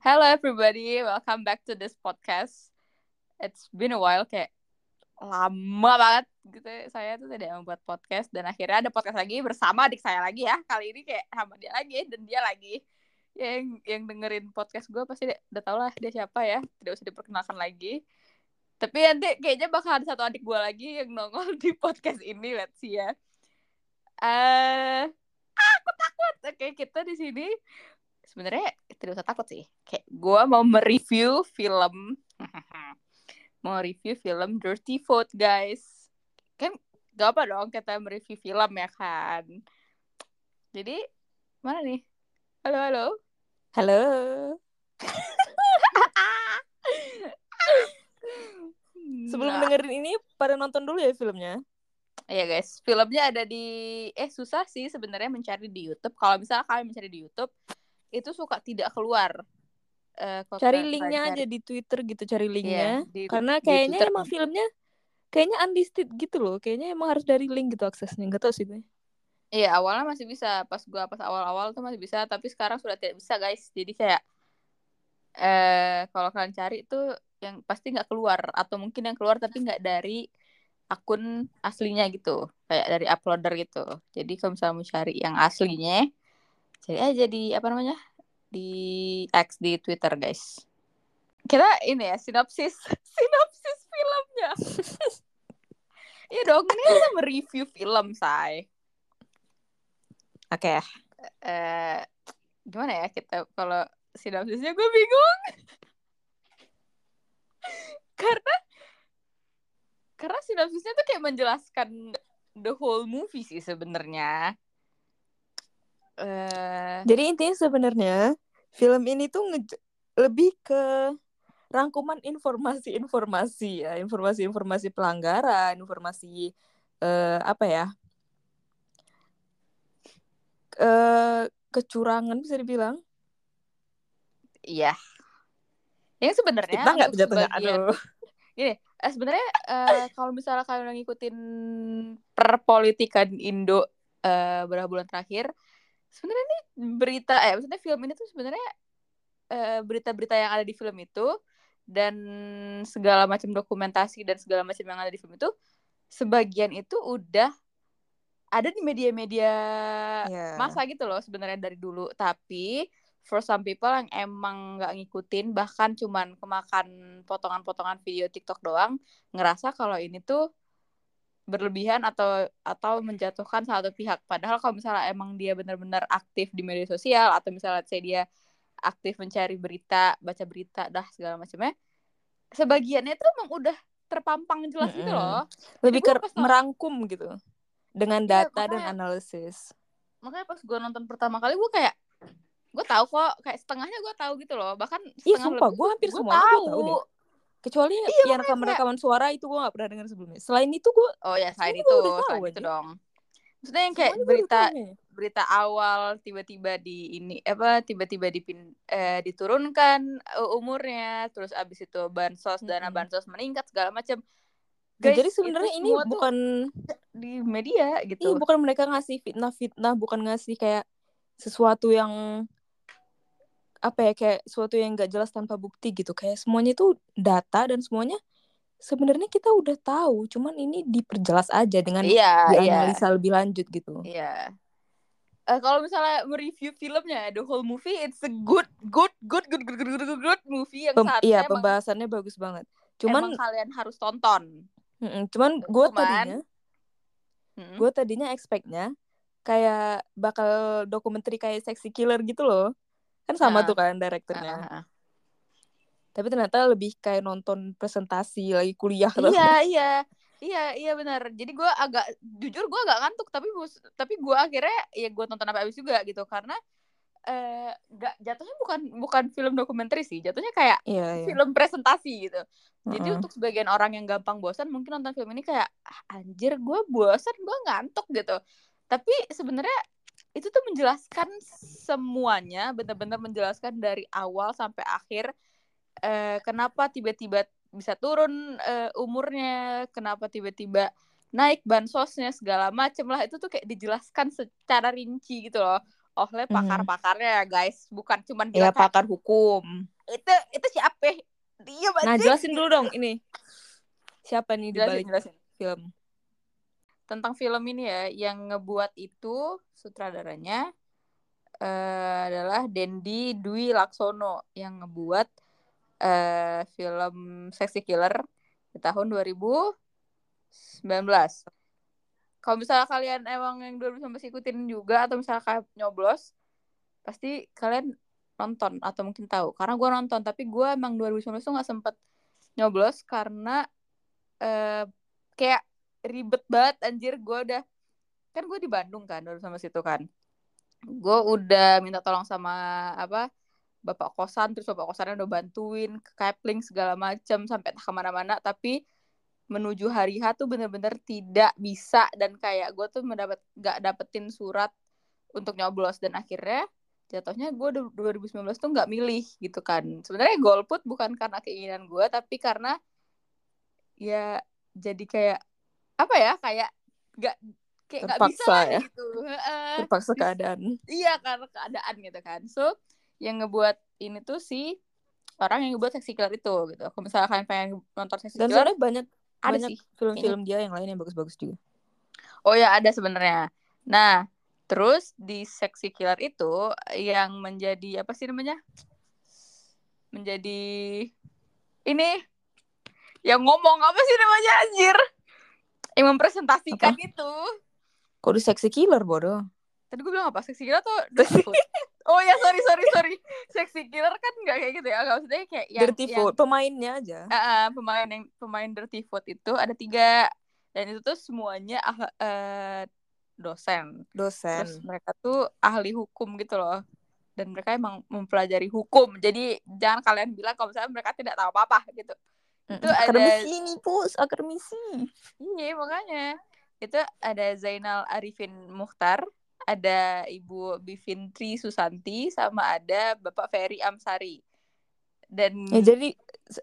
Hello everybody, welcome back to this podcast. It's been a while kayak lama banget gitu saya tuh tidak membuat podcast dan akhirnya ada podcast lagi bersama adik saya lagi ya. Kali ini kayak sama dia lagi dan dia lagi. Yang yang dengerin podcast gue pasti udah tau lah dia siapa ya. Tidak usah diperkenalkan lagi. Tapi nanti kayaknya bakal ada satu adik gue lagi yang nongol di podcast ini, let's see ya. Eh, uh, aku takut. Oke, kita di sini sebenarnya tidak usah takut sih. Kayak gue mau mereview film. Mau review film Dirty Foot guys. Kan gak apa dong kita mereview film ya kan? Jadi mana nih? Halo halo. Halo. Sebelum nah. dengerin ini pada nonton dulu ya filmnya. Iya guys, filmnya ada di eh susah sih sebenarnya mencari di YouTube. Kalau misalnya kalian mencari di YouTube, itu suka tidak keluar uh, cari linknya aja di Twitter gitu cari iya, linknya. yeah, di, karena kayaknya di emang filmnya kayaknya unlisted gitu loh. Kayaknya emang harus dari link gitu aksesnya. Nggak tahu sih gue iya awalnya masih bisa. Pas gua pas awal-awal tuh masih bisa. Tapi sekarang sudah tidak bisa guys. Jadi kayak eh kalau kalian cari tuh yang pasti nggak keluar. Atau mungkin yang keluar tapi nggak dari akun aslinya gitu. Kayak dari uploader gitu. Jadi kalau misalnya mau cari yang aslinya cari aja di apa namanya di X di Twitter guys kita ini ya sinopsis sinopsis filmnya Iya dong, ini kita mereview film, say. Oke. Okay. Uh, gimana ya kita kalau sinopsisnya gue bingung. karena karena sinopsisnya tuh kayak menjelaskan the whole movie sih sebenarnya. Uh... Jadi intinya sebenarnya film ini tuh lebih ke rangkuman informasi-informasi ya, informasi-informasi pelanggaran, informasi uh, apa ya? Uh, kecurangan bisa dibilang. Iya. Yang sebenarnya kita nggak jatuhnya aduh. Gini, eh, sebenarnya uh, kalau misalnya kalian ngikutin perpolitikan Indo uh, beberapa bulan terakhir, sebenarnya ini berita eh maksudnya film ini tuh sebenarnya uh, berita-berita yang ada di film itu dan segala macam dokumentasi dan segala macam yang ada di film itu sebagian itu udah ada di media-media yeah. masa gitu loh sebenarnya dari dulu tapi for some people yang emang nggak ngikutin bahkan cuman kemakan potongan-potongan video TikTok doang ngerasa kalau ini tuh berlebihan atau atau menjatuhkan satu pihak. Padahal kalau misalnya emang dia benar-benar aktif di media sosial atau misalnya saya dia aktif mencari berita baca berita dah segala macamnya sebagiannya itu emang udah terpampang jelas mm -hmm. gitu loh. Lebih ke merangkum gitu dengan iya, data ya, dan analisis. makanya pas gue nonton pertama kali gue kayak gue tahu kok kayak setengahnya gue tahu gitu loh. Bahkan iya sumpah gue hampir semua tahu. tahu deh kecuali iya, yang rekaman rekaman suara itu gue gak pernah dengar sebelumnya. Selain itu gue oh ya selain itu selain itu dong. Maksudnya yang kayak berita berita awal tiba-tiba di ini apa tiba-tiba dipin eh, diturunkan uh, umurnya terus abis itu bansos dana hmm. bansos meningkat segala macam Guys, jadi sebenarnya ini bukan di media gitu. Iya, bukan mereka ngasih fitnah-fitnah, bukan ngasih kayak sesuatu yang apa ya kayak sesuatu yang gak jelas tanpa bukti gitu kayak semuanya itu data dan semuanya sebenarnya kita udah tahu cuman ini diperjelas aja dengan yeah, dianalisa yeah. lebih lanjut gitu iya yeah. uh, kalau misalnya mereview filmnya the whole movie it's a good good good good good good good, good movie yang Pem iya pembahasannya emang, bagus banget cuman kalian harus tonton cuman gue tadinya hmm. gue tadinya expectnya kayak bakal dokumenter kayak sexy killer gitu loh kan sama nah. tuh kan direkturnya. Uh, uh, tapi ternyata lebih kayak nonton presentasi lagi kuliah iya iya. Iya iya benar. Jadi gue agak jujur gue agak ngantuk tapi tapi gue akhirnya ya gue nonton apa habis juga gitu. Karena eh uh, jatuhnya bukan bukan film dokumenter sih. Jatuhnya kayak iya, iya. film presentasi gitu. Jadi uh -uh. untuk sebagian orang yang gampang bosan mungkin nonton film ini kayak ah, anjir gue bosan gue ngantuk gitu. Tapi sebenarnya itu tuh menjelaskan semuanya benar-benar menjelaskan dari awal sampai akhir eh, kenapa tiba-tiba bisa turun eh, umurnya kenapa tiba-tiba naik bansosnya segala macem lah itu tuh kayak dijelaskan secara rinci gitu loh oleh hmm. pakar-pakarnya ya guys, bukan cuma dia ya, pakar hukum. Itu itu siapa? Dia Nah, jelasin dulu dong ini. Siapa nih di balik film? Tentang film ini ya, yang ngebuat itu sutradaranya uh, adalah Dendi Dwi Laksono yang ngebuat uh, film Sexy Killer di tahun 2019. Kalau misalnya kalian emang yang 2019 ikutin juga atau misalnya kayak nyoblos, pasti kalian nonton atau mungkin tahu. Karena gue nonton, tapi gue emang 2019 tuh gak sempet nyoblos karena uh, kayak ribet banget anjir. Gue udah kan gue di Bandung kan 2019 itu kan. Gue udah minta tolong sama apa bapak kosan terus bapak kosannya udah bantuin ke kapling segala macam sampai ke mana-mana. Tapi menuju hari H tuh bener-bener tidak bisa. Dan kayak gue tuh mendapat gak dapetin surat untuk nyoblos. Dan akhirnya jatuhnya gue 2019 tuh nggak milih gitu kan. Sebenarnya golput bukan karena keinginan gue tapi karena ya jadi kayak apa ya kayak nggak kayak nggak bisa ya. gitu. Terpaksa keadaan. Iya karena keadaan gitu kan. So yang ngebuat ini tuh si orang yang ngebuat seksi killer itu gitu. Kalau misalnya kalian pengen nonton seksi dan killer dan banyak ada banyak film-film dia yang lain yang bagus-bagus juga. Oh ya ada sebenarnya. Nah terus di seksi killer itu yang menjadi apa sih namanya? Menjadi ini yang ngomong apa sih namanya anjir yang mempresentasikan apa? itu Kok di seksi killer bodoh? Tadi gue bilang apa? Seksi killer tuh Oh ya sorry sorry sorry. Seksi killer kan nggak kayak gitu ya. Gak maksudnya kayak yang, Dirty yang, Food pemainnya aja. Uh, uh, pemain yang pemain Dirty Food itu ada tiga dan itu tuh semuanya uh, dosen. Dosen. Terus mereka tuh ahli hukum gitu loh. Dan mereka emang mempelajari hukum. Jadi jangan kalian bilang kalau misalnya mereka tidak tahu apa-apa gitu. Itu akademisi ada... nih, Pus. Akademisi. Iya, makanya itu ada Zainal Arifin Muhtar, ada Ibu Bivintri Susanti, sama ada Bapak Ferry Amsari. Dan ya, jadi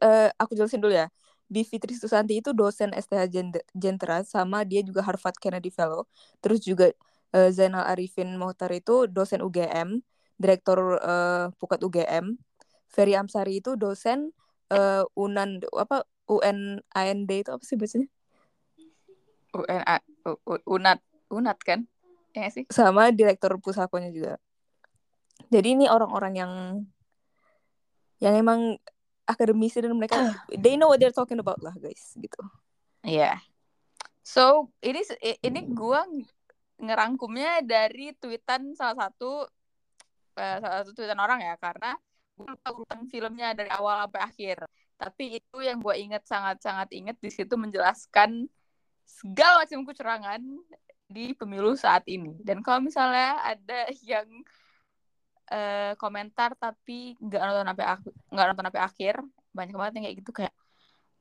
uh, aku jelasin dulu ya. Bivitri Susanti itu dosen STH Jentera sama dia juga Harvard Kennedy Fellow. Terus juga uh, Zainal Arifin Muhtar itu dosen UGM, direktur uh, Pukat UGM. Ferry Amsari itu dosen uh, Unan apa UNAND itu apa sih bacanya? UNA UNAT UNAT kan ya sih sama direktur pusakonya juga jadi ini orang-orang yang yang emang akademisi dan mereka they know what they're talking about lah guys gitu iya yeah. so ini ini gua ngerangkumnya dari tweetan salah satu uh, salah satu tweetan orang ya karena gue lupa urutan filmnya dari awal sampai akhir tapi itu yang gue inget sangat sangat inget di situ menjelaskan segala macam kecurangan di pemilu saat ini. Dan kalau misalnya ada yang uh, komentar tapi nggak nonton sampai nggak nonton sampai akhir, banyak banget yang kayak gitu kayak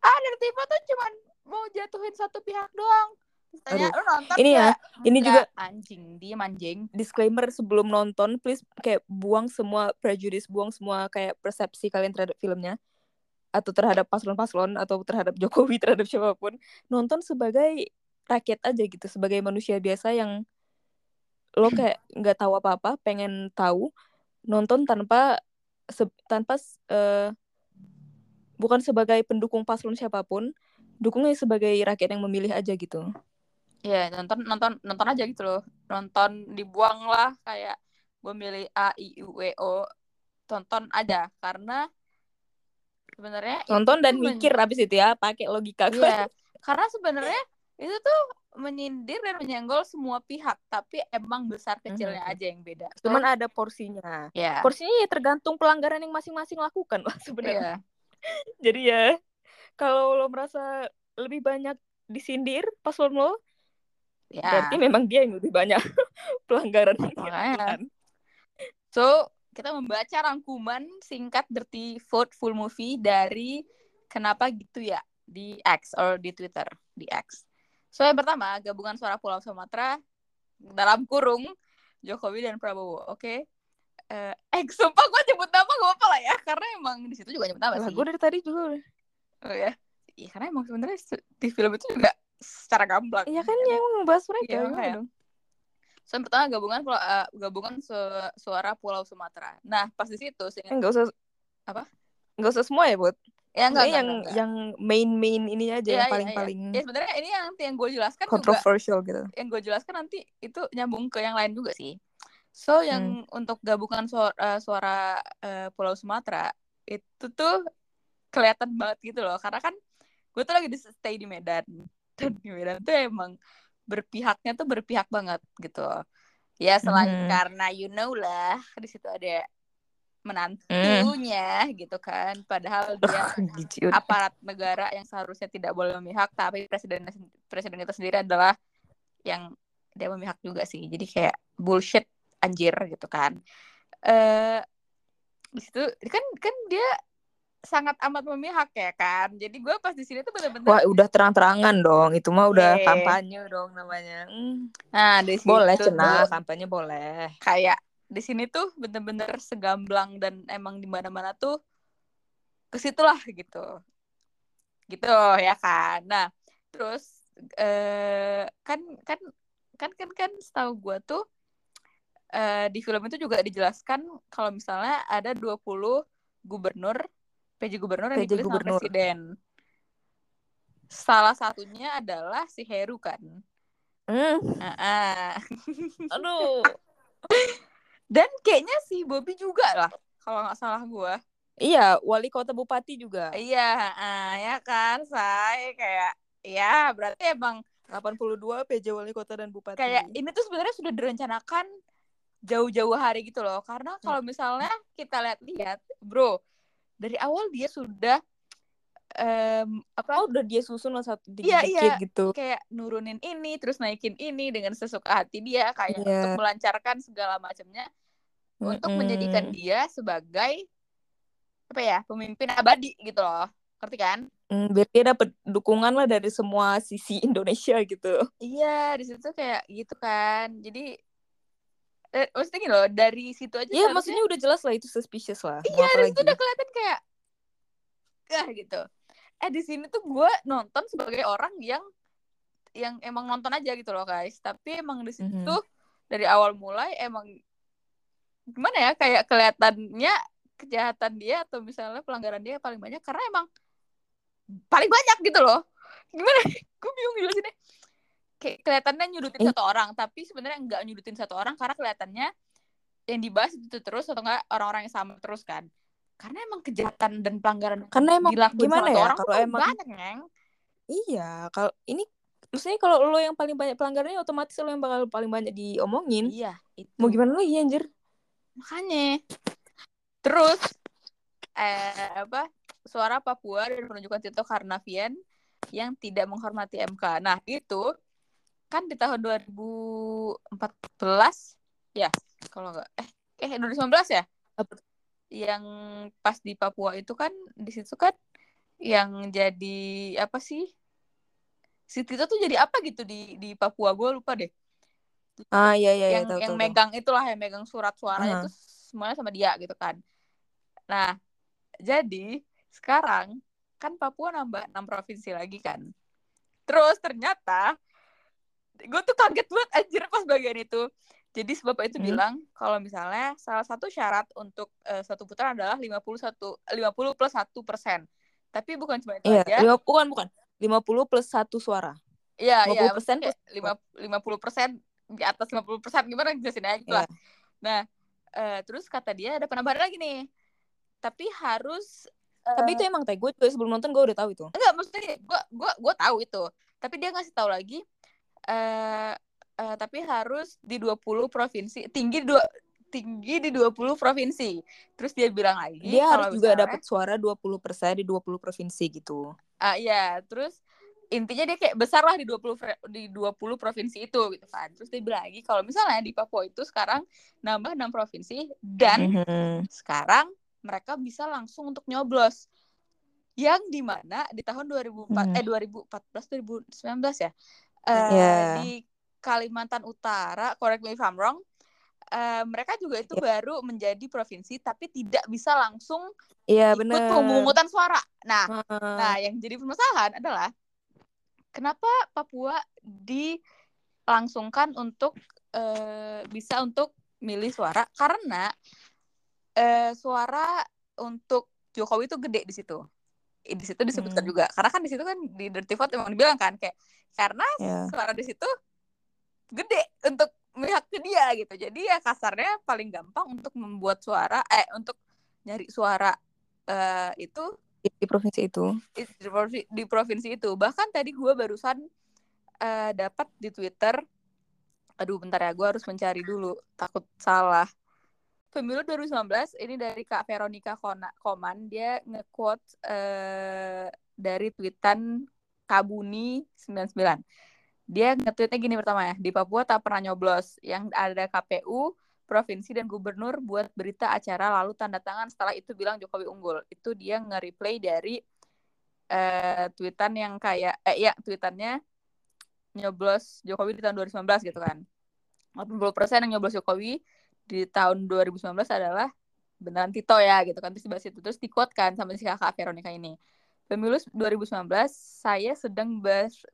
ah tipe tuh cuman mau jatuhin satu pihak doang. Tanya, lu nonton ini ya, ini juga anjing, dia manjing. Disclaimer sebelum nonton, please kayak buang semua prejudice, buang semua kayak persepsi kalian terhadap filmnya atau terhadap paslon-paslon atau terhadap Jokowi terhadap siapa pun. Nonton sebagai rakyat aja gitu sebagai manusia biasa yang lo kayak nggak tahu apa-apa pengen tahu nonton tanpa se tanpa uh, bukan sebagai pendukung paslon siapa pun dukungnya sebagai rakyat yang memilih aja gitu ya yeah, nonton nonton nonton aja gitu loh nonton dibuang lah kayak gue milih A I U E O tonton aja karena sebenarnya nonton dan mikir habis itu ya pakai logika iya, karena sebenarnya itu tuh menyindir dan menyenggol semua pihak tapi emang besar kecilnya mm -hmm. aja yang beda cuman so, ada porsinya yeah. porsinya ya tergantung pelanggaran yang masing-masing lakukan lah sebenarnya yeah. jadi ya kalau lo merasa lebih banyak disindir pas lo yeah. berarti memang dia yang lebih banyak pelanggaran makanya so kita membaca rangkuman singkat Dirty Vote full movie dari kenapa gitu ya di X atau di Twitter di X. So yang pertama gabungan suara Pulau Sumatera dalam kurung Jokowi dan Prabowo. Oke. Okay? Uh, eh, eh sumpah gue nyebut nama gak apa lah ya karena emang di situ juga nyebut nama sih. Gue dari tadi juga. Oh ya. Iya karena emang sebenarnya di film itu juga secara gamblang. Iya kan ya, emang membahas mereka. Iya, ya, So, yang pertama gabungan uh, gabungan su suara Pulau Sumatera. Nah, pas di situ sih enggak usah apa? Enggak usah semua ya, Bud. Ya enggak, yang enggak, yang main main ini aja ya, yang paling paling. Ya, ya. ya sebenarnya ini yang yang gue jelaskan controversial juga, gitu. Yang gue jelaskan nanti itu nyambung ke yang lain juga sih. So yang hmm. untuk gabungan suara, uh, suara uh, Pulau Sumatera itu tuh kelihatan banget gitu loh karena kan gue tuh lagi di stay di Medan dan di Medan tuh emang berpihaknya tuh berpihak banget gitu. Ya selain hmm. karena you know lah di situ ada menantunya mm. gitu kan. Padahal dia aparat negara yang seharusnya tidak boleh memihak tapi presiden presiden itu sendiri adalah yang dia memihak juga sih. Jadi kayak bullshit anjir gitu kan. Eh uh, di situ kan kan dia sangat amat memihak ya kan? Jadi gue pas di sini tuh bener-bener wah udah terang-terangan dong. Itu mah udah yeah. kampanye dong namanya. Hmm. nah di situ boleh cenah kampanye boleh. kayak di sini tuh bener-bener segamblang dan emang di mana-mana tuh ke situlah gitu. Gitu ya kan? Nah terus eh, kan kan kan kan kan setahu gue tuh eh, di film itu juga dijelaskan kalau misalnya ada 20 gubernur PJ gubernur yang PJ dipilih gubernur. sama presiden salah satunya adalah si Heru kan mm. uh -uh. aduh Dan kayaknya si Bobby juga lah, kalau nggak salah gue. Iya, wali kota bupati juga. Iya, uh, ya kan, saya kayak ya berarti emang 82 PJ wali kota dan bupati. Kayak ini tuh sebenarnya sudah direncanakan jauh-jauh hari gitu loh. Karena kalau misalnya kita lihat-lihat, bro, dari awal dia sudah um, apa? Oh, udah dia susun lah satu dikit, iya, iya. gitu. Kayak nurunin ini terus naikin ini dengan sesuka hati dia kayak yeah. untuk melancarkan segala macamnya. Mm -hmm. untuk menjadikan dia sebagai apa ya pemimpin abadi gitu loh. Ngerti kan? Mm, biar dia dapat dukungan lah dari semua sisi Indonesia gitu. Iya di situ kayak gitu kan. Jadi eh, maksudnya gini loh dari situ aja Iya maksudnya udah jelas lah itu suspicious lah iya dari situ udah kelihatan kayak ah gitu. Eh di sini tuh gue nonton sebagai orang yang yang emang nonton aja gitu loh guys. Tapi emang di situ mm -hmm. dari awal mulai emang gimana ya kayak kelihatannya kejahatan dia atau misalnya pelanggaran dia paling banyak karena emang paling banyak gitu loh. Gimana? Gue bingung jelasinnya kayak kelihatannya nyudutin eh. satu orang tapi sebenarnya nggak nyudutin satu orang karena kelihatannya yang dibahas itu terus atau enggak orang-orang yang sama terus kan. Karena emang kejahatan dan pelanggaran karena emang gimana ya orang kalau emang banyak neng. Iya kalau ini maksudnya kalau lo yang paling banyak pelanggarannya otomatis lo yang bakal paling banyak diomongin. Iya itu. mau gimana lagi anjir? Makanya. Terus eh apa suara Papua dan penunjukan Tito Karnavian yang tidak menghormati MK nah itu kan di tahun 2014 ya kalau enggak eh eh 2019 ya? Yang pas di Papua itu kan di situ kan yang jadi apa sih? Si Tito tuh jadi apa gitu di di Papua? Gue lupa deh. Ah iya iya, yang tahu, yang tahu, megang tahu. itulah yang megang surat suaranya uh-huh. itu semuanya sama dia gitu kan. Nah jadi sekarang kan Papua nambah enam provinsi lagi kan. Terus ternyata gue tuh kaget banget anjir pas bagian itu jadi sebab itu hmm. bilang kalau misalnya salah satu syarat untuk uh, satu putaran adalah 51 50 plus satu persen. Tapi bukan cuma itu iya, aja. Lima, bukan bukan. 50 plus satu suara. Iya, iya. persen lima puluh persen di atas 50 persen gimana jelasin aja gitu yeah. lah. Nah, uh, terus kata dia ada penambahan lagi nih. Tapi harus uh, Tapi itu emang teh gue juga sebelum nonton gue udah tahu itu. Enggak, maksudnya gue gue gue tahu itu. Tapi dia ngasih tahu lagi eh uh, uh, tapi harus di 20 provinsi tinggi dua tinggi di 20 provinsi. Terus dia bilang lagi dia harus juga dapat suara 20% di 20 provinsi gitu. Ah uh, iya, terus intinya dia kayak besar lah di 20 di 20 provinsi itu gitu kan. Terus dia bilang lagi kalau misalnya di Papua itu sekarang nambah 6 provinsi dan mm -hmm. sekarang mereka bisa langsung untuk nyoblos. Yang di mana di tahun 2004 mm. eh 2014 2019 ya. Uh, yeah. di Kalimantan Utara, correct me if I'm wrong, uh, mereka juga itu yeah. baru menjadi provinsi tapi tidak bisa langsung yeah, ikut bener. pemungutan suara. Nah, uh. nah yang jadi permasalahan adalah kenapa Papua dilangsungkan untuk uh, bisa untuk milih suara karena uh, suara untuk Jokowi itu gede di situ di situ disebutkan hmm. juga. Karena kan di situ kan di Dirty Vote emang dibilang kan kayak karena yeah. suara di situ gede untuk melihat ke dia gitu. Jadi ya kasarnya paling gampang untuk membuat suara eh untuk nyari suara uh, itu di provinsi itu. Di provinsi, di provinsi itu. Bahkan tadi gue barusan uh, dapat di Twitter aduh bentar ya gue harus mencari dulu. Takut salah pemilu 2019 ini dari Kak Veronica Koman dia nge-quote uh, dari tweetan Kabuni 99 dia nge-tweetnya gini pertama ya di Papua tak pernah nyoblos. Yang ada KPU provinsi dan gubernur buat berita acara lalu tanda tangan setelah itu bilang Jokowi unggul. Itu dia nge-replay dari uh, tweetan yang kayak eh ya tweetannya nyoblos Jokowi di tahun 2019 gitu kan. 80% yang nyoblos Jokowi di tahun 2019 adalah beneran Tito ya gitu kan. Terus dibahas itu terus dikuatkan sama si kakak Veronica ini. Pemilu 2019 saya sedang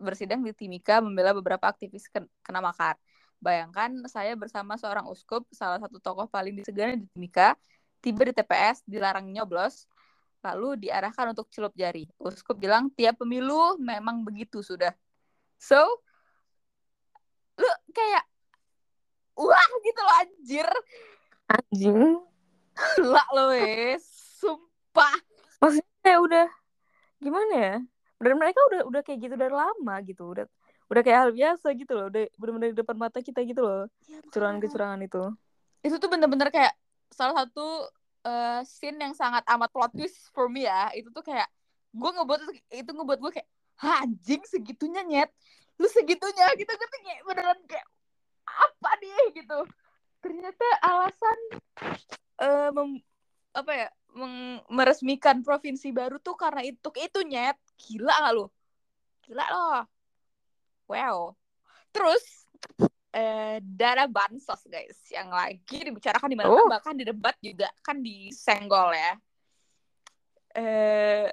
bersidang di Timika membela beberapa aktivis kena makar. Bayangkan saya bersama seorang uskup salah satu tokoh paling disegani di Timika tiba di TPS dilarang nyoblos lalu diarahkan untuk celup jari. Uskup bilang tiap pemilu memang begitu sudah. So lu kayak wah gitu loh anjir. Anjing. Lah lo wes. Sumpah. Maksudnya udah gimana ya? Dan mereka udah udah kayak gitu dari lama gitu. Udah udah kayak hal biasa gitu loh. Udah benar-benar di depan mata kita gitu loh. Ya, kecurangan-kecurangan itu. Itu tuh bener-bener kayak salah satu uh, scene yang sangat amat plot twist for me ya. Itu tuh kayak gue ngebuat itu ngebuat gue kayak anjing segitunya nyet? Lu segitunya? Gitu gitu kayak beneran kayak apa nih gitu. Ternyata alasan uh, mem, apa ya meng, meresmikan provinsi baru tuh karena itu itu nyet. Gila gak lu? Gila loh. Wow. Terus eh, dana bansos guys. Yang lagi dibicarakan di mana oh. bahkan di debat juga kan disenggol ya. Eh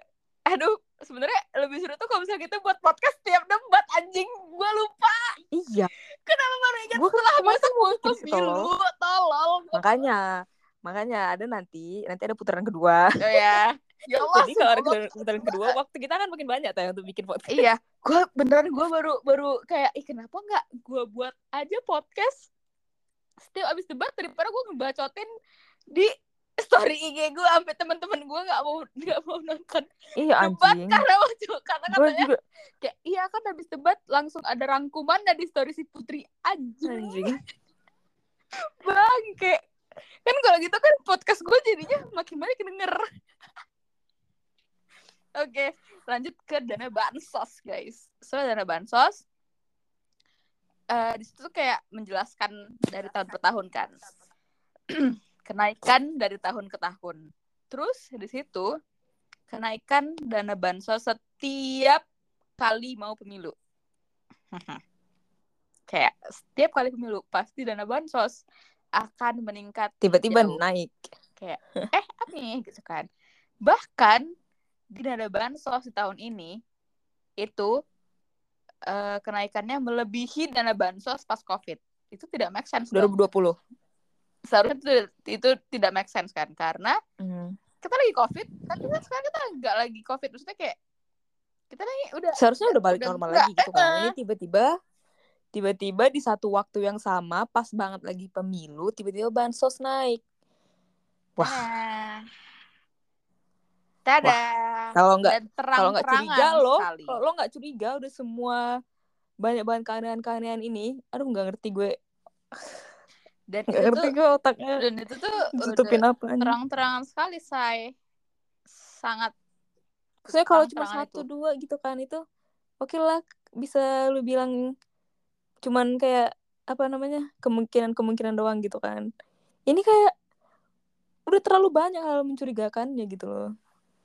aduh sebenarnya lebih seru tuh kalau misalnya kita buat podcast tiap debat anjing. Gue lupa. Iya kenapa baru ingat gua setelah besok mau pemilu tolong makanya makanya ada nanti nanti ada putaran kedua. Oh, ya ya Allah jadi kalau ada putaran kedua waktu kita kan makin banyak tuh untuk bikin podcast. Iya gue beneran gue baru baru kayak ih kenapa nggak gue buat aja podcast? Setiap abis debat daripada gue ngebacotin di story IG gue sampai teman-teman gue nggak mau nggak mau nonton. Iya debat anjing. karena waktu karena katanya juga... kayak iya kan habis debat langsung ada rangkuman dari story si Putri. Anjing, anjing. bang kayak kan kalau gitu kan podcast gue jadinya makin banyak denger. Oke lanjut ke dana bansos guys. So dana bansos uh, di situ kayak menjelaskan dari tahun per tahun kan kenaikan dari tahun ke tahun. Terus di situ kenaikan dana bansos setiap kali mau pemilu. Kayak setiap kali pemilu pasti dana bansos akan meningkat. Tiba-tiba naik. Kayak eh apa nih gitu kan. Bahkan di dana bansos di tahun ini itu uh, kenaikannya melebihi dana bansos pas Covid. Itu tidak make sense. 2020. Dong seharusnya itu, itu tidak make sense kan karena mm. kita lagi covid tapi kan sekarang kita nggak lagi covid maksudnya kayak kita lagi udah seharusnya udah balik udah normal lagi gitu kan ini tiba-tiba tiba-tiba di satu waktu yang sama pas banget lagi pemilu tiba-tiba bansos naik wah nah. Tada. Kalau nggak kalau nggak curiga lo, kalau lo nggak curiga udah semua banyak banget keanehan-keanehan ini, aduh nggak ngerti gue dan Gak itu ngerti gue otaknya. dan itu tuh tutupin apa terang-terangan sekali say. Sangat saya kalau cuma satu itu. dua gitu kan itu oke okay lah bisa lu bilang cuman kayak apa namanya kemungkinan kemungkinan doang gitu kan. Ini kayak udah terlalu banyak hal mencurigakannya gitu loh.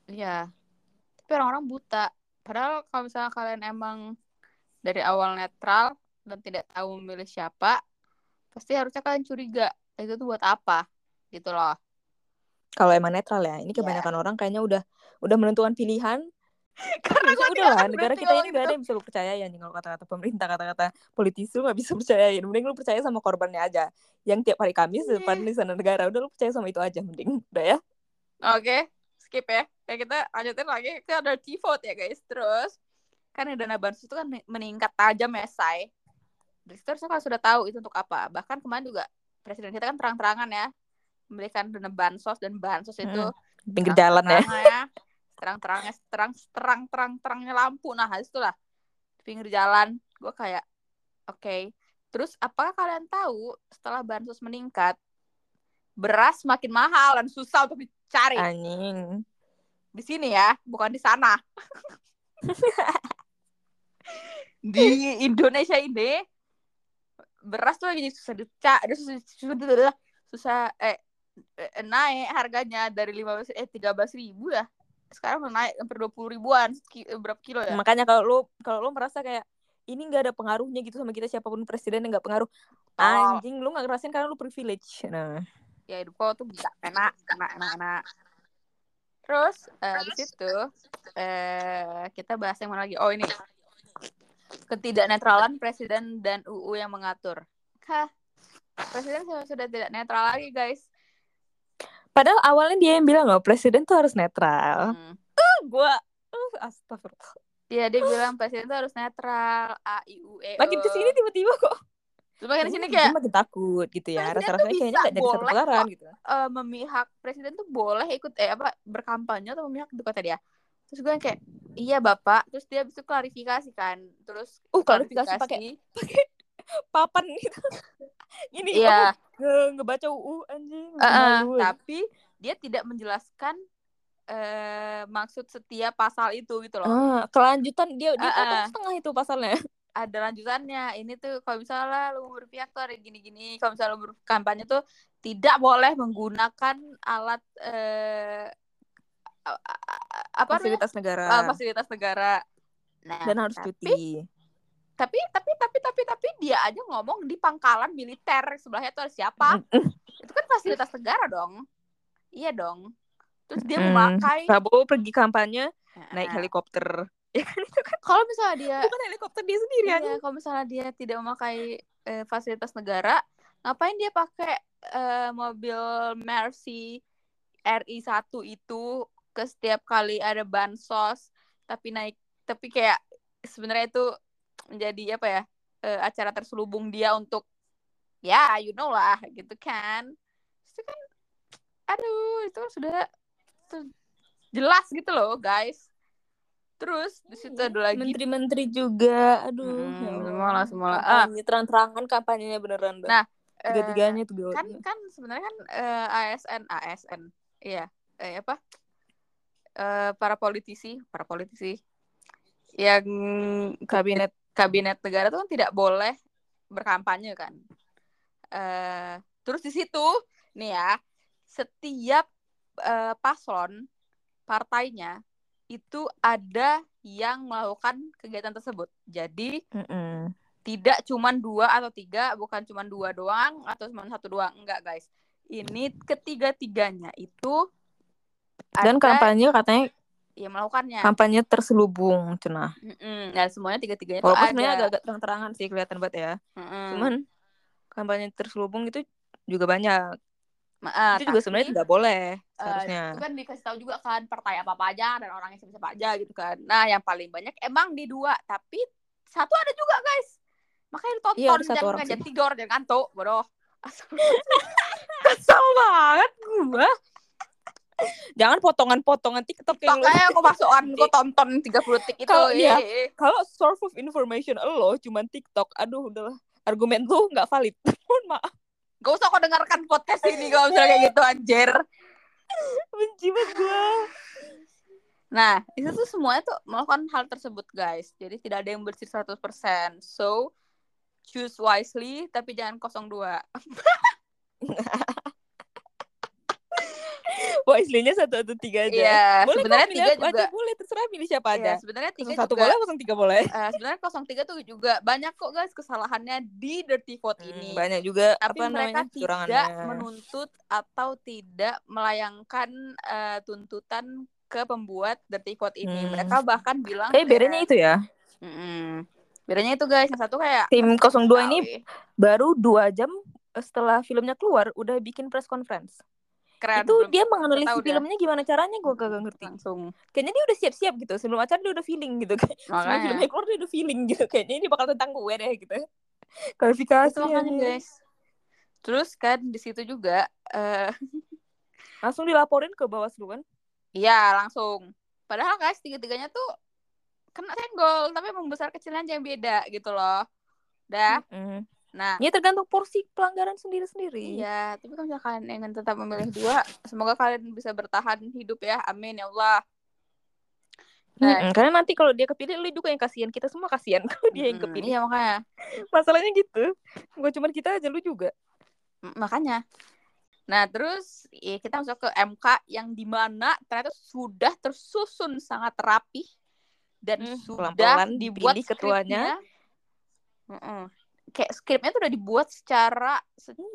Iya. Tapi orang-orang buta. Padahal kalau misalnya kalian emang dari awal netral dan tidak tahu memilih siapa pasti harusnya kalian curiga itu tuh buat apa? Gitu loh. Kalau emang netral ya ini iya. kebanyakan yeah. orang kayaknya udah udah menentukan pilihan. Karena ya, udah lah negara kita ini gak ada yang bisa lu percayain kalau kata-kata pemerintah kata-kata politisi lu gak bisa percayain mending lu percaya sama korbannya aja. Yang tiap hari Kamis iya. depan di sana negara udah lu percaya sama itu aja mending. Udah ya. Oke okay. skip ya. Ya kita lanjutin lagi. Kita ada t vote ya guys. Terus kan dana bansos itu kan meningkat tajam ya say dari situ harusnya kalau sudah tahu itu untuk apa. Bahkan kemarin juga presiden kita kan terang-terangan ya memberikan dana bansos dan bansos itu hmm, pinggir jalan ya, ya. Terang-terangnya terang terang terang terangnya lampu. Nah itulah pinggir jalan gue kayak oke. Okay. terus apakah kalian tahu setelah bansos meningkat beras makin mahal dan susah untuk dicari? Anjing. Di sini ya bukan di sana. Di Indonesia ini beras tuh lagi susah dicari susah, susah, susah eh, eh naik harganya dari lima belas eh tiga belas ribu ya. Sekarang udah naik hampir dua puluh ribuan ki, eh, berapa kilo ya? Makanya kalau lu kalau lu merasa kayak ini nggak ada pengaruhnya gitu sama kita siapa pun presiden yang nggak pengaruh. Oh. anjing lu nggak ngerasain karena lu privilege. Nah. Ya hidup kau tuh bisa enak enak enak enak. Terus uh, di situ uh, kita bahas yang mana lagi? Oh ini ketidaknetralan presiden dan UU yang mengatur Hah, presiden sudah tidak netral lagi guys Padahal awalnya dia yang bilang loh presiden tuh harus netral. Hmm. Uh, gua uh, astagfirullah. Iya dia bilang presiden tuh harus netral A I U E. Makin ke sini tiba-tiba kok. Terus makin ke sini kayak makin takut gitu ya. Rasa-rasanya kayaknya gak jadi satu putaran gitu. Uh, memihak presiden tuh boleh ikut eh apa berkampanye atau memihak itu kata dia. Terus gue kayak iya bapak. Terus dia bisa klarifikasi kan. Terus uh klarifikasi pakai pakai papan gitu. Ini iya. Oh, ngebaca UU anjing. Uh, uh, tapi dia tidak menjelaskan uh, maksud setiap pasal itu gitu loh. Uh, kelanjutan dia dia uh, uh. setengah itu pasalnya. Ada lanjutannya. Ini tuh kalau misalnya lu berpihak tuh ada gini-gini. Kalau misalnya lu berkampanye tuh tidak boleh menggunakan alat uh, apa fasilitas negara. Uh, fasilitas negara. Nah, dan harus tapi, cuti. Tapi tapi tapi tapi tapi dia aja ngomong di pangkalan militer. Sebelahnya tuh ada siapa? Itu kan fasilitas negara dong. Iya dong. Terus dia hmm. memakai Prabowo pergi kampanye naik helikopter. Ya kan itu kan? Kalau misalnya dia bukan helikopter dia sendiri iya, kalau misalnya dia tidak memakai eh, fasilitas negara ngapain dia pakai eh, mobil Mercy RI1 itu ke setiap kali ada bansos tapi naik tapi kayak sebenarnya itu menjadi apa ya uh, acara terselubung dia untuk ya you know lah gitu kan. Itu kan aduh itu sudah itu jelas gitu loh guys. Terus di situ ada lagi menteri-menteri juga. Aduh hmm, ya semua lah semua lah ah. terang-terangan kampanyenya beneran nah tiga-tiganya tuh kan kan sebenarnya kan uh, ASN ASN iya eh, apa uh, para politisi para politisi yang kabinet kabinet negara itu kan tidak boleh berkampanye kan. Uh, terus di situ nih ya setiap uh, paslon partainya itu ada yang melakukan kegiatan tersebut. Jadi mm -mm. tidak cuma dua atau tiga, bukan cuma dua doang atau cuma satu doang, enggak guys. Ini ketiga-tiganya itu dan kampanye katanya ya melakukannya. kampanye terselubung cina mm dan semuanya tiga tiganya itu ada. sebenarnya agak-agak terang-terangan sih kelihatan banget ya. Mm-hmm. cuman kampanye terselubung itu juga banyak. Uh, itu juga sebenarnya tidak boleh seharusnya. uh, itu kan dikasih tahu juga kan partai apa apa aja dan orang yang siapa aja gitu kan. Nah yang paling banyak emang di dua tapi satu ada juga guys. Makanya ditonton iya, jangan orang jangan tiga orang jangan kantuk bodoh. Kesel banget gua Jangan potongan-potongan TikTok yang kayak aku masukan aku tonton 30 detik itu. Kalau iya, kalau source of information lo cuma TikTok, aduh udahlah argumen lu nggak valid. Mohon maaf. Gak usah kau dengarkan podcast ini kalau misalnya kayak gitu anjir. Benci banget gue. Nah, itu tuh semuanya tuh melakukan hal tersebut, guys. Jadi tidak ada yang bersih 100%. So, choose wisely, tapi jangan 02. Wisely-nya satu atau tiga aja. Iya, boleh sebenarnya tiga juga. Aja, boleh terserah pilih siapa iya, aja. Sebenarnya tiga satu juga, boleh, kosong tiga boleh. Uh, sebenarnya kosong tiga tuh juga banyak kok guys kesalahannya di dirty vote hmm, ini. Banyak juga. Tapi apa mereka namanya, tidak menuntut atau tidak melayangkan uh, tuntutan ke pembuat Dirty Code ini. Hmm. Mereka bahkan bilang kayak bedanya itu ya. Mm Bedanya itu guys, yang satu kayak tim 02 ini baru dua jam setelah filmnya keluar udah bikin press conference. Keren, itu belum, dia menganalisis filmnya gimana caranya gue gak ngerti. Langsung. Kayaknya dia udah siap-siap gitu. Sebelum acara dia udah feeling gitu. Sebelum filmnya keluar dia udah feeling gitu. Kayaknya ini bakal tentang gue deh gitu. Kualifikasi. Itu makanya guys. Terus kan di situ juga uh... langsung dilaporin ke Bawaslu kan? Iya, langsung. Padahal guys tiga-tiganya tuh kena senggol, tapi emang besar kecilnya aja yang beda gitu loh. Dah. Mm -hmm. Nah, ya tergantung porsi pelanggaran sendiri-sendiri. Iya, tapi kalau misalkan ingin tetap memilih dua, semoga kalian bisa bertahan hidup ya. Amin ya Allah. Nah, hmm, karena nanti kalau dia kepilih, lu juga yang kasihan. Kita semua kasihan kalau dia yang kepilih. Iya, makanya. Masalahnya gitu. Bukan cuma kita aja, lu juga. Makanya. Nah, terus ya, kita masuk ke MK yang di mana ternyata sudah tersusun sangat rapi dan hmm, sudah pelan -pelan dibuat ketuanya. Uh -uh kayak skripnya tuh udah dibuat secara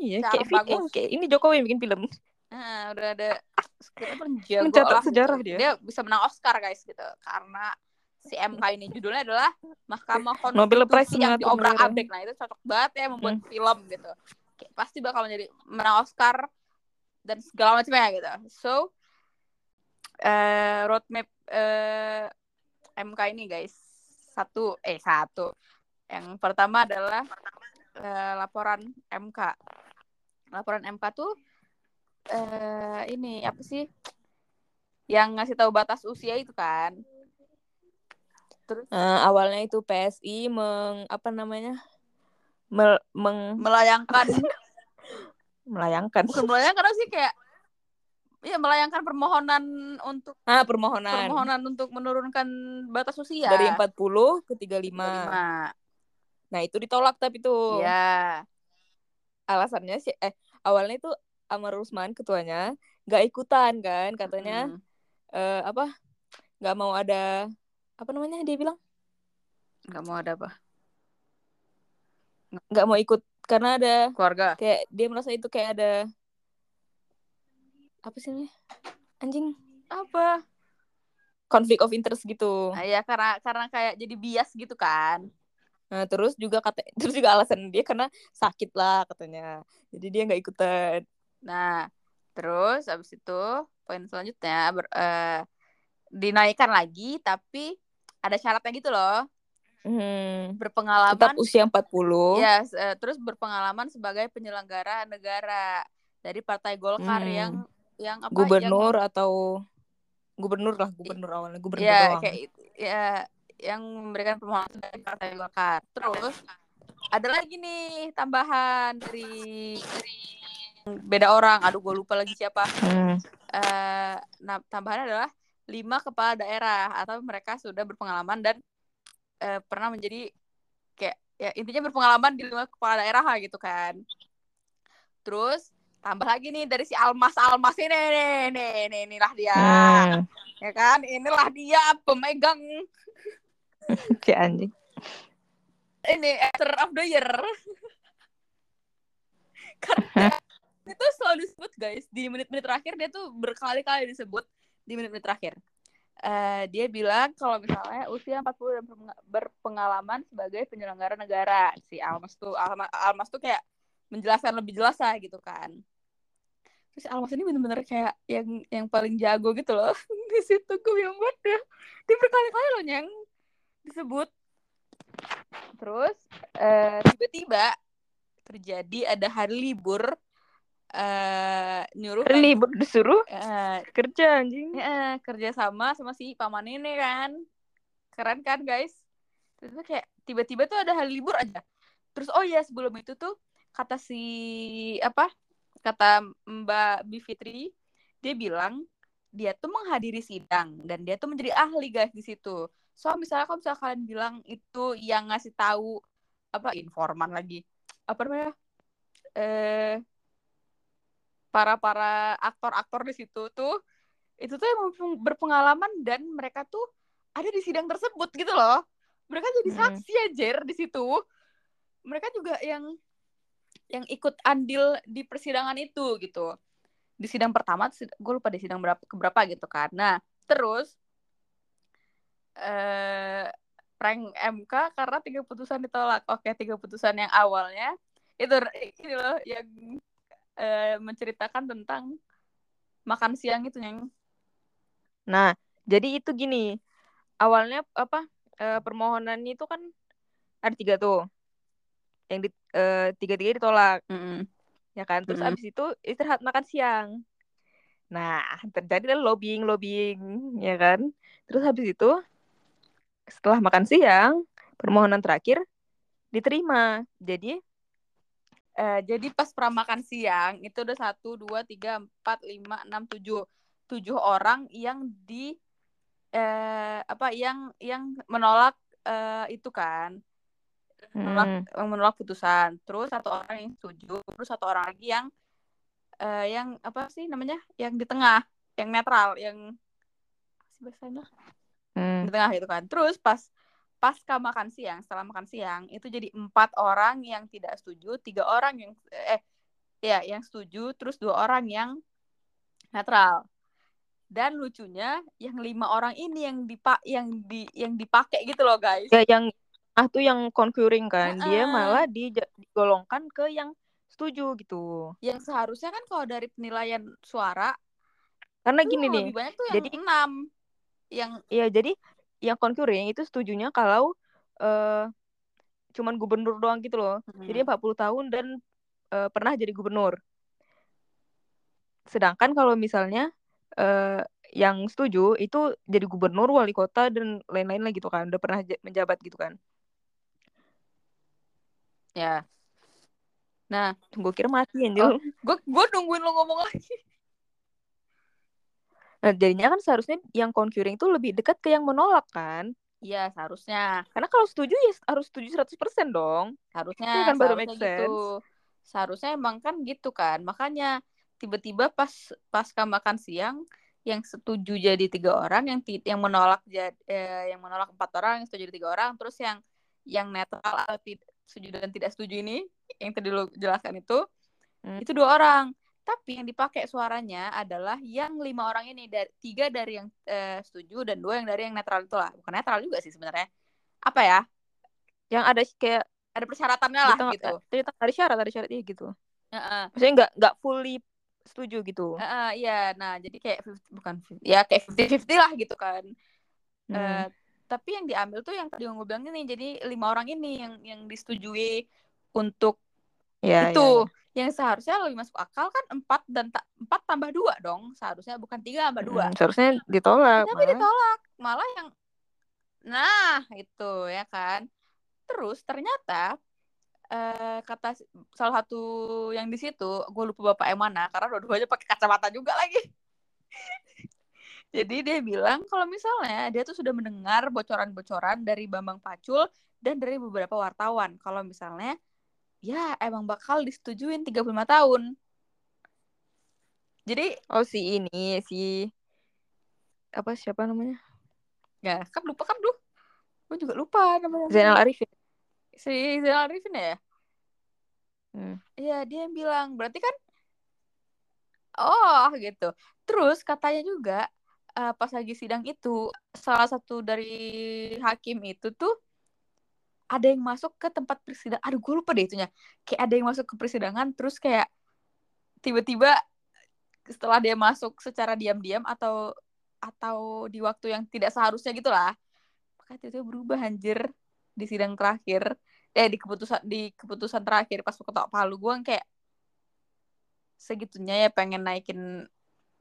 iya, secara kayak bagus. Film, kayak ini Jokowi yang bikin film. Nah, udah ada skripnya pun jago Mencatat lah. sejarah gitu. dia. Dia bisa menang Oscar guys gitu karena si MK ini judulnya adalah Mahkamah Konstitusi Nobel Prize yang diobrak-abrik. Nah, itu cocok banget ya membuat hmm. film gitu. Kayak pasti bakal menjadi menang Oscar dan segala macamnya gitu. So uh, roadmap uh, eh, MK ini guys satu eh satu yang pertama adalah uh, laporan MK. Laporan MK tuh uh, ini apa sih? Yang ngasih tahu batas usia itu kan. Terus uh, awalnya itu PSI meng apa namanya? Mel, meng melayangkan melayangkan. Bukan melayangkan sih kayak Iya melayangkan permohonan untuk ah permohonan permohonan untuk menurunkan batas usia dari 40 ke 35. 35. Nah itu ditolak tapi tuh. Iya. Alasannya sih eh awalnya itu Amar Rusman ketuanya nggak ikutan kan katanya hmm. uh, apa nggak mau ada apa namanya dia bilang? Nggak mau ada apa? Nggak mau ikut karena ada keluarga. kayak dia merasa itu kayak ada apa sih ini anjing. Apa? Konflik of interest gitu. Nah, ya karena karena kayak jadi bias gitu kan Nah, terus juga kata terus juga alasan dia karena sakit lah katanya. Jadi dia nggak ikutan. Nah, terus abis itu poin selanjutnya ber, uh, dinaikkan lagi tapi ada syaratnya gitu loh. Hmm. Berpengalaman tetap usia 40. Ya, yes, uh, terus berpengalaman sebagai penyelenggara negara dari Partai Golkar hmm. yang yang apa gubernur yang... atau gubernur lah, gubernur awalnya gubernur ya, doang. kayak ya yang memberikan permohonan dari Partai Golkar. Terus ada lagi nih tambahan dari beda orang. Aduh, gue lupa lagi siapa. Hmm. Uh, nah, tambahan adalah lima kepala daerah atau mereka sudah berpengalaman dan uh, pernah menjadi kayak ya intinya berpengalaman di lima kepala daerah gitu kan. Terus tambah lagi nih dari si Almas Almas ini nih nih nih inilah dia hmm. ya kan inilah dia pemegang Kayak anjing. Ini actor of the year. Karena itu selalu disebut guys di menit-menit terakhir dia tuh berkali-kali disebut di menit-menit terakhir. Uh, dia bilang kalau misalnya usia 40 dan berpengalaman sebagai penyelenggara negara si Almas tuh Almas, Almas tuh kayak menjelaskan lebih jelas lah gitu kan terus Almas ini bener-bener kayak yang yang paling jago gitu loh di situ gue yang buat dia dia berkali-kali loh nyeng disebut. Terus eh, tiba-tiba terjadi ada hari libur uh, nyuruh hari libur disuruh uh, kerja anjing. uh, kerja sama sama si paman ini kan. Keren kan guys? Terus kayak tiba-tiba tuh ada hari libur aja. Terus oh ya sebelum itu tuh kata si apa kata Mbak Bivitri dia bilang dia tuh menghadiri sidang dan dia tuh menjadi ahli guys di situ so misalnya kalau misalnya kalian bilang itu yang ngasih tahu apa informan lagi apa namanya eh para para aktor-aktor di situ tuh itu tuh yang berpengalaman dan mereka tuh ada di sidang tersebut gitu loh. Mereka jadi saksi hmm. aja di situ. Mereka juga yang yang ikut andil di persidangan itu gitu. Di sidang pertama gue lupa di sidang berapa keberapa gitu kan. Nah terus eh prank MK karena tiga putusan ditolak. Oke tiga putusan yang awalnya itu ini loh yang eh, menceritakan tentang makan siang itu yang nah jadi itu gini awalnya apa eh, permohonannya itu kan ada tiga tuh. Yang di, uh, tiga-tiga ditolak. Mm -hmm. ya kan? Terus mm -hmm. abis itu istirahat makan siang. Nah terjadi lobbying lobbying ya kan? Terus habis itu setelah makan siang permohonan terakhir diterima. Jadi uh, jadi pas pramakan siang itu udah satu dua tiga empat lima enam tujuh. Tujuh orang yang di uh, apa yang yang menolak uh, itu kan. Menolak hmm. menolak putusan. Terus satu orang yang setuju terus satu orang lagi yang uh, yang apa sih namanya yang di tengah yang netral yang bahasanya hmm. di tengah itu kan. Terus pas pasca makan siang setelah makan siang itu jadi empat orang yang tidak setuju tiga orang yang eh ya yang setuju terus dua orang yang netral. Dan lucunya yang lima orang ini yang dipak yang di yang dipakai gitu loh guys. Ya yang ah tuh yang concurring kan. Uh-uh. dia malah di, digolongkan ke yang setuju gitu. Yang seharusnya kan kalau dari penilaian suara karena gini nih lebih banyak tuh yang jadi enam yang iya jadi yang concurring itu setujunya kalau uh, cuman gubernur doang gitu loh hmm. jadi 40 tahun dan uh, pernah jadi gubernur sedangkan kalau misalnya uh, yang setuju itu jadi gubernur wali kota dan lain-lain lah gitu kan udah pernah menjabat gitu kan Ya. Nah, gue kira mati anjir. Oh, gue gue nungguin lo ngomong lagi. Nah, jadinya kan seharusnya yang concurring itu lebih dekat ke yang menolak kan? Iya, seharusnya. Karena kalau setuju ya harus setuju 100% dong. Harusnya itu kan baru make gitu. sense. gitu. Seharusnya emang kan gitu kan. Makanya tiba-tiba pas pas makan siang yang setuju jadi tiga orang, yang yang menolak jadi eh, yang menolak empat orang, yang setuju jadi tiga orang, terus yang yang netral atau setuju dan tidak setuju ini yang tadi lo jelaskan itu hmm. itu dua orang tapi yang dipakai suaranya adalah yang lima orang ini dari tiga dari yang uh, setuju dan dua yang dari yang netral itu lah. Bukan netral juga sih sebenarnya. Apa ya? Yang ada kayak ada persyaratannya lah gitu. cerita ada syarat ada syaratnya gitu. Uh -uh. maksudnya nggak nggak fully setuju gitu. Uh -uh, iya. Nah jadi kayak bukan ya kayak fifty fifty lah gitu kan. Hmm. uh, tapi yang diambil tuh yang tadi gue bilang ini jadi lima orang ini yang yang disetujui untuk ya, itu. ya, ya. Yang seharusnya lebih masuk akal kan empat dan ta empat tambah dua dong. Seharusnya bukan tiga tambah dua. Hmm, seharusnya ditolak tapi malah. ditolak. Malah yang nah itu ya kan. Terus ternyata uh, kata salah satu yang di situ gue lupa bapak yang mana karena dua-duanya pakai kacamata juga lagi. Jadi dia bilang kalau misalnya dia tuh sudah mendengar bocoran-bocoran dari Bambang Pacul dan dari beberapa wartawan. Kalau misalnya ya emang bakal disetujuin 35 tahun. Jadi oh si ini si apa siapa namanya? Ya, kan lupa kan lu. Gue juga lupa namanya. Zainal Arifin. Si Zainal Arifin ya? Hmm. Iya, dia yang bilang. Berarti kan Oh, gitu. Terus katanya juga uh, pas lagi sidang itu salah satu dari hakim itu tuh ada yang masuk ke tempat persidangan. Aduh gue lupa deh itunya. Kayak ada yang masuk ke persidangan terus kayak tiba-tiba setelah dia masuk secara diam-diam atau atau di waktu yang tidak seharusnya gitulah maka tiba-tiba berubah anjir di sidang terakhir. Eh di keputusan di keputusan terakhir pas ketok palu. Gue kayak segitunya ya pengen naikin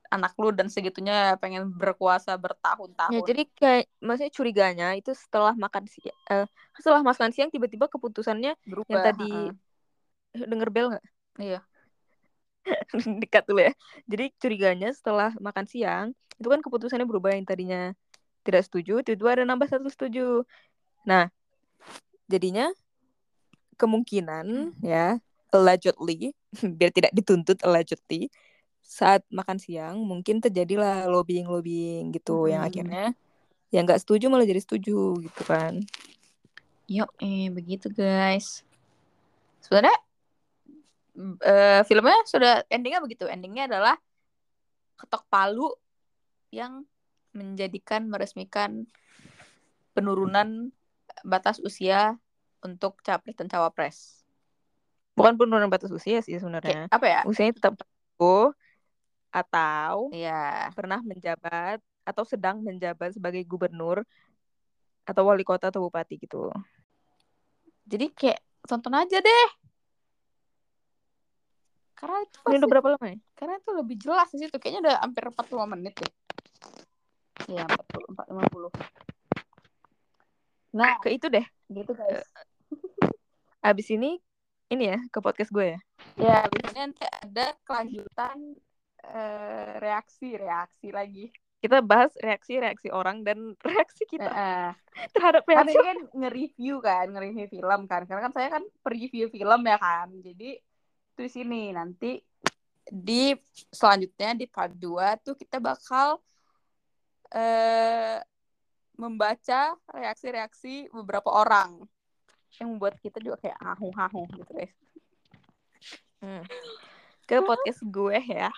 anak lu dan segitunya pengen berkuasa bertahun-tahun. Ya, jadi kayak maksudnya curiganya itu setelah makan siang uh, setelah makan siang tiba-tiba keputusannya Berubah, yang tadi uh. denger bel nggak? Iya. Dekat dulu ya. Jadi curiganya setelah makan siang itu kan keputusannya berubah yang tadinya tidak setuju, tiba-tiba ada nambah satu setuju. Nah, jadinya kemungkinan hmm. ya allegedly biar tidak dituntut allegedly saat makan siang mungkin terjadilah lobbying lobbying gitu hmm. yang akhirnya yang nggak setuju malah jadi setuju gitu kan yuk eh begitu guys sebenarnya uh, filmnya sudah endingnya begitu endingnya adalah ketok palu yang menjadikan meresmikan penurunan batas usia untuk capres dan cawapres. Bukan penurunan batas usia sih sebenarnya. Apa ya? Usianya tetap oh atau ya. pernah menjabat atau sedang menjabat sebagai gubernur atau wali kota atau bupati gitu. Jadi kayak tonton aja deh. Karena itu pasti, Ini udah berapa lama ya? Karena itu lebih jelas sih itu kayaknya udah hampir 45 menit deh. Iya, 40 Nah, ke itu deh. Gitu guys. Abis ini ini ya ke podcast gue ya. Ya, abis ini nanti ada kelanjutan uh, reaksi reaksi lagi kita bahas reaksi-reaksi orang dan reaksi kita uh, terhadap reaksi. Kan kan nge-review kan, nge-review film kan. Karena kan saya kan preview film ya kan. Jadi di sini nanti di selanjutnya di part 2 tuh kita bakal uh, membaca reaksi-reaksi beberapa orang yang membuat kita juga kayak ahung-ahung gitu guys. Hmm. Ke podcast gue ya.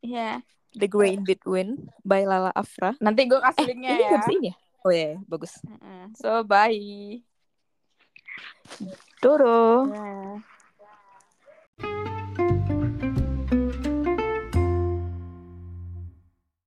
Iya. The Grey in Between by Lala Afra. Nanti gue kasih eh, linknya ini ya. Ini ya? Oh ya, bagus. So bye. Doro. Yeah.